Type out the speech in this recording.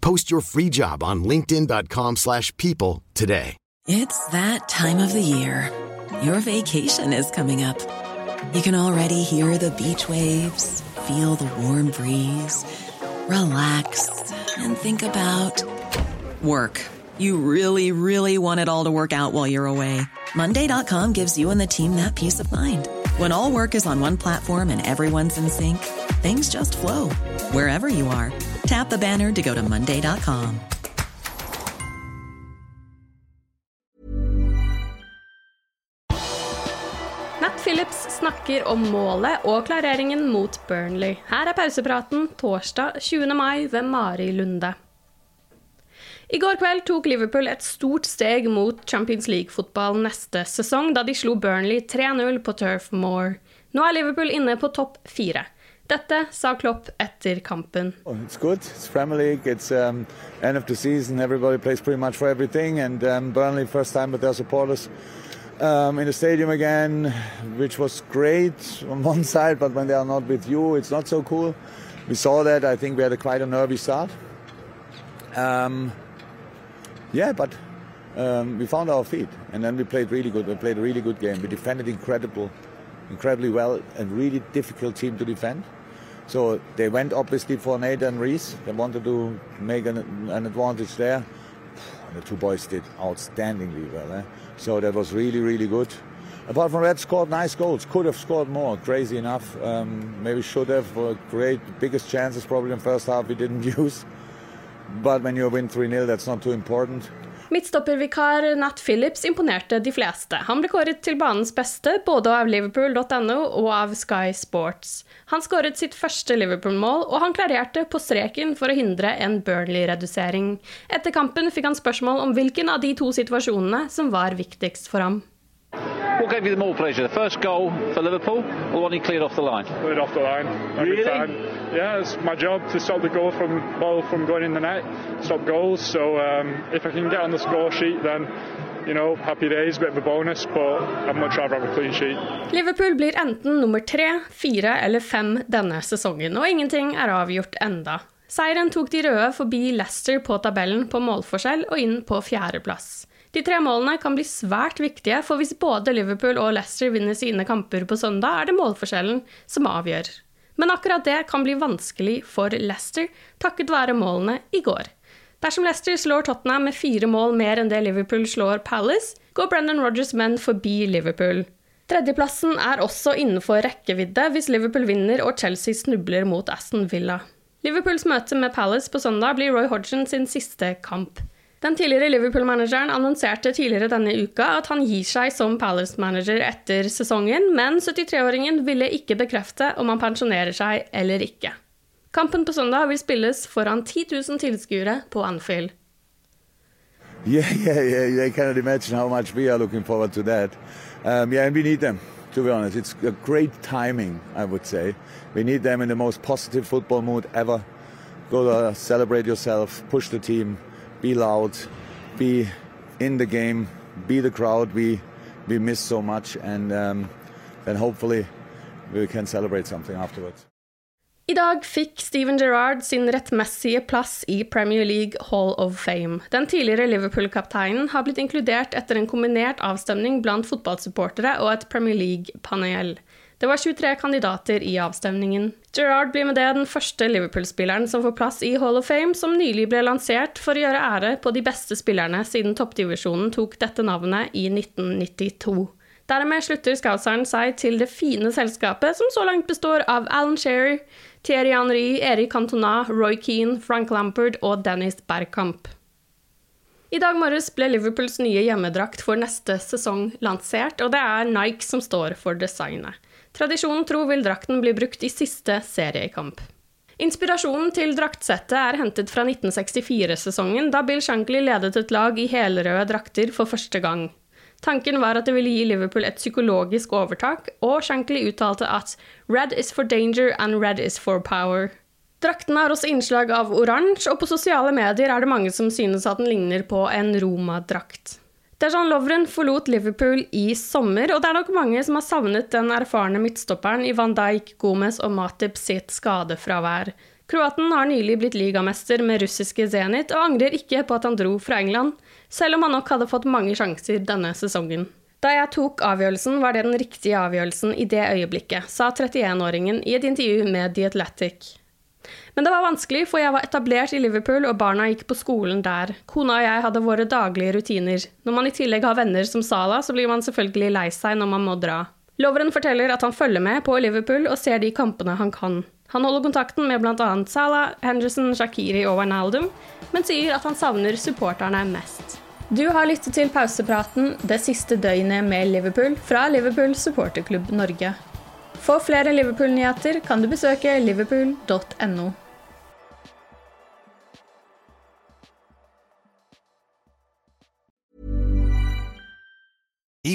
Post your free job on linkedin.com/people slash people today. It's that time of the year. Your vacation is coming up. You can already hear the beach waves, feel the warm breeze, relax, and think about work. You really, really want it all to work out while you're away. Monday.com gives you and the team that peace of mind. When all work is on one platform and everyone's in sync, things just flow wherever you are. Tap the banner to go to Monday.com. Nat Phillips snakker om målet og klareringen mot Burnley. Her er pausepraten torsdag 20. mai ved Mari Lunde. I går kveld tok Liverpool et stort steg mot Champions League-fotball neste sesong, da de slo Burnley 3-0 på Turf Moor. Nå er Liverpool inne på topp fire. Dette sa Klopp etter kampen. Oh, It's good. It's Premier League. It's um, end of the season. Everybody plays pretty much for everything. And um, Burnley, first time with their supporters um, in the stadium again, which was great on one side, but when they are not with you, it's not so cool. We saw that. I think we had a quite a nervy start. Um, yeah, but um, we found our feet, and then we played really good. We played a really good game. We defended incredible, incredibly well, and really difficult team to defend. So they went obviously for Nathan Reese. They wanted to make an, an advantage there. And the two boys did outstandingly well. Eh? So that was really, really good. Apart from that, scored nice goals. Could have scored more. Crazy enough. Um, maybe should have. Uh, great biggest chances probably in first half we didn't use. But when you win 3 0, that's not too important. Midtstoppervikar Nat Phillips imponerte de fleste. Han ble kåret til banens beste både av liverpool.no og av Sky Sports. Han skåret sitt første Liverpool-mål, og han klarerte på streken for å hindre en Burnley-redusering. Etter kampen fikk han spørsmål om hvilken av de to situasjonene som var viktigst for ham. What gave you the more pleasure, the first goal for Liverpool or the one he cleared off the line? Cleared off the line every Really? time. Yeah, it's my job to stop the goal from ball from going in the net, stop goals. So um, if I can get on the score sheet, then you know, happy days, bit of bonus. But I'd much rather have a clean sheet. Liverpool blir enten nummer tre, fire eller fem denne sesongen, og ingenting er avgjort enda. Seieren tok de røde forbi Leicester på tabellen på målforskjell og inn på fjerdeplass. De tre målene kan bli svært viktige, for hvis både Liverpool og Leicester vinner sine kamper på søndag, er det målforskjellen som avgjør. Men akkurat det kan bli vanskelig for Leicester, takket være målene i går. Dersom Leicester slår Tottenham med fire mål mer enn det Liverpool slår Palace, går Brendan Rodgers menn forbi Liverpool. Tredjeplassen er også innenfor rekkevidde hvis Liverpool vinner og Chelsea snubler mot Aston Villa. Liverpools møte med Palace på søndag blir Roy Hodgson sin siste kamp. Den tidligere Liverpool-manageren annonserte tidligere denne uka at han gir seg som Palace-manager etter sesongen, men 73-åringen ville ikke bekrefte om han pensjonerer seg eller ikke. Kampen på søndag vil spilles foran 10 000 tilskuere på Anfield. Yeah, yeah, yeah. I cannot imagine how much we are looking forward to that. Um, yeah, and we need them, to be honest. It's a great timing, I would say. We need them in the most positive football mood ever. Go to celebrate yourself, push the team, be loud, be in the game, be the crowd we, we miss so much, and um, then hopefully we can celebrate something afterwards. I dag fikk Steven Gerrard sin rettmessige plass i Premier League Hall of Fame. Den tidligere Liverpool-kapteinen har blitt inkludert etter en kombinert avstemning blant fotballsupportere og et Premier League-panel. Det var 23 kandidater i avstemningen. Gerrard blir med det den første Liverpool-spilleren som får plass i Hall of Fame, som nylig ble lansert for å gjøre ære på de beste spillerne siden toppdivisjonen tok dette navnet i 1992. Dermed slutter Scouseren seg til det fine selskapet som så langt består av Alan Shearer, Thierry Henry, Erik Cantona, Roy Keane, Frank Lampard og Dennis Bergkamp. I dag morges ble Liverpools nye hjemmedrakt for neste sesong lansert, og det er Nike som står for designet. Tradisjonen tro vil drakten bli brukt i siste seriekamp. Inspirasjonen til draktsettet er hentet fra 1964-sesongen, da Bill Shankly ledet et lag i helrøde drakter for første gang. Tanken var at det ville gi Liverpool et psykologisk overtak, og Shankly uttalte at 'red is for danger and red is for power'. Drakten har også innslag av oransje, og på sosiale medier er det mange som synes at den ligner på en Roma-drakt. Dejan Lovren forlot Liverpool i sommer, og det er nok mange som har savnet den erfarne midtstopperen i Van Dijk, Gomez og Matip sitt skadefravær. Kroaten har nylig blitt ligamester med russiske Zenit, og angrer ikke på at han dro fra England, selv om han nok hadde fått mange sjanser denne sesongen. Da jeg tok avgjørelsen, var det den riktige avgjørelsen i det øyeblikket, sa 31-åringen i et intervju med The Athletic. Men det var vanskelig, for jeg var etablert i Liverpool, og barna gikk på skolen der. Kona og jeg hadde våre daglige rutiner. Når man i tillegg har venner som Sala, så blir man selvfølgelig lei seg når man må dra. Loveren forteller at han følger med på Liverpool og ser de kampene han kan. Han holder kontakten med bl.a. Salah, Henderson, Shakiri og Wijnaldum, men sier at han savner supporterne mest. Du har lyttet til pausepraten det siste døgnet med Liverpool fra Liverpool supporterklubb Norge. For flere Liverpool-nyheter kan du besøke liverpool.no.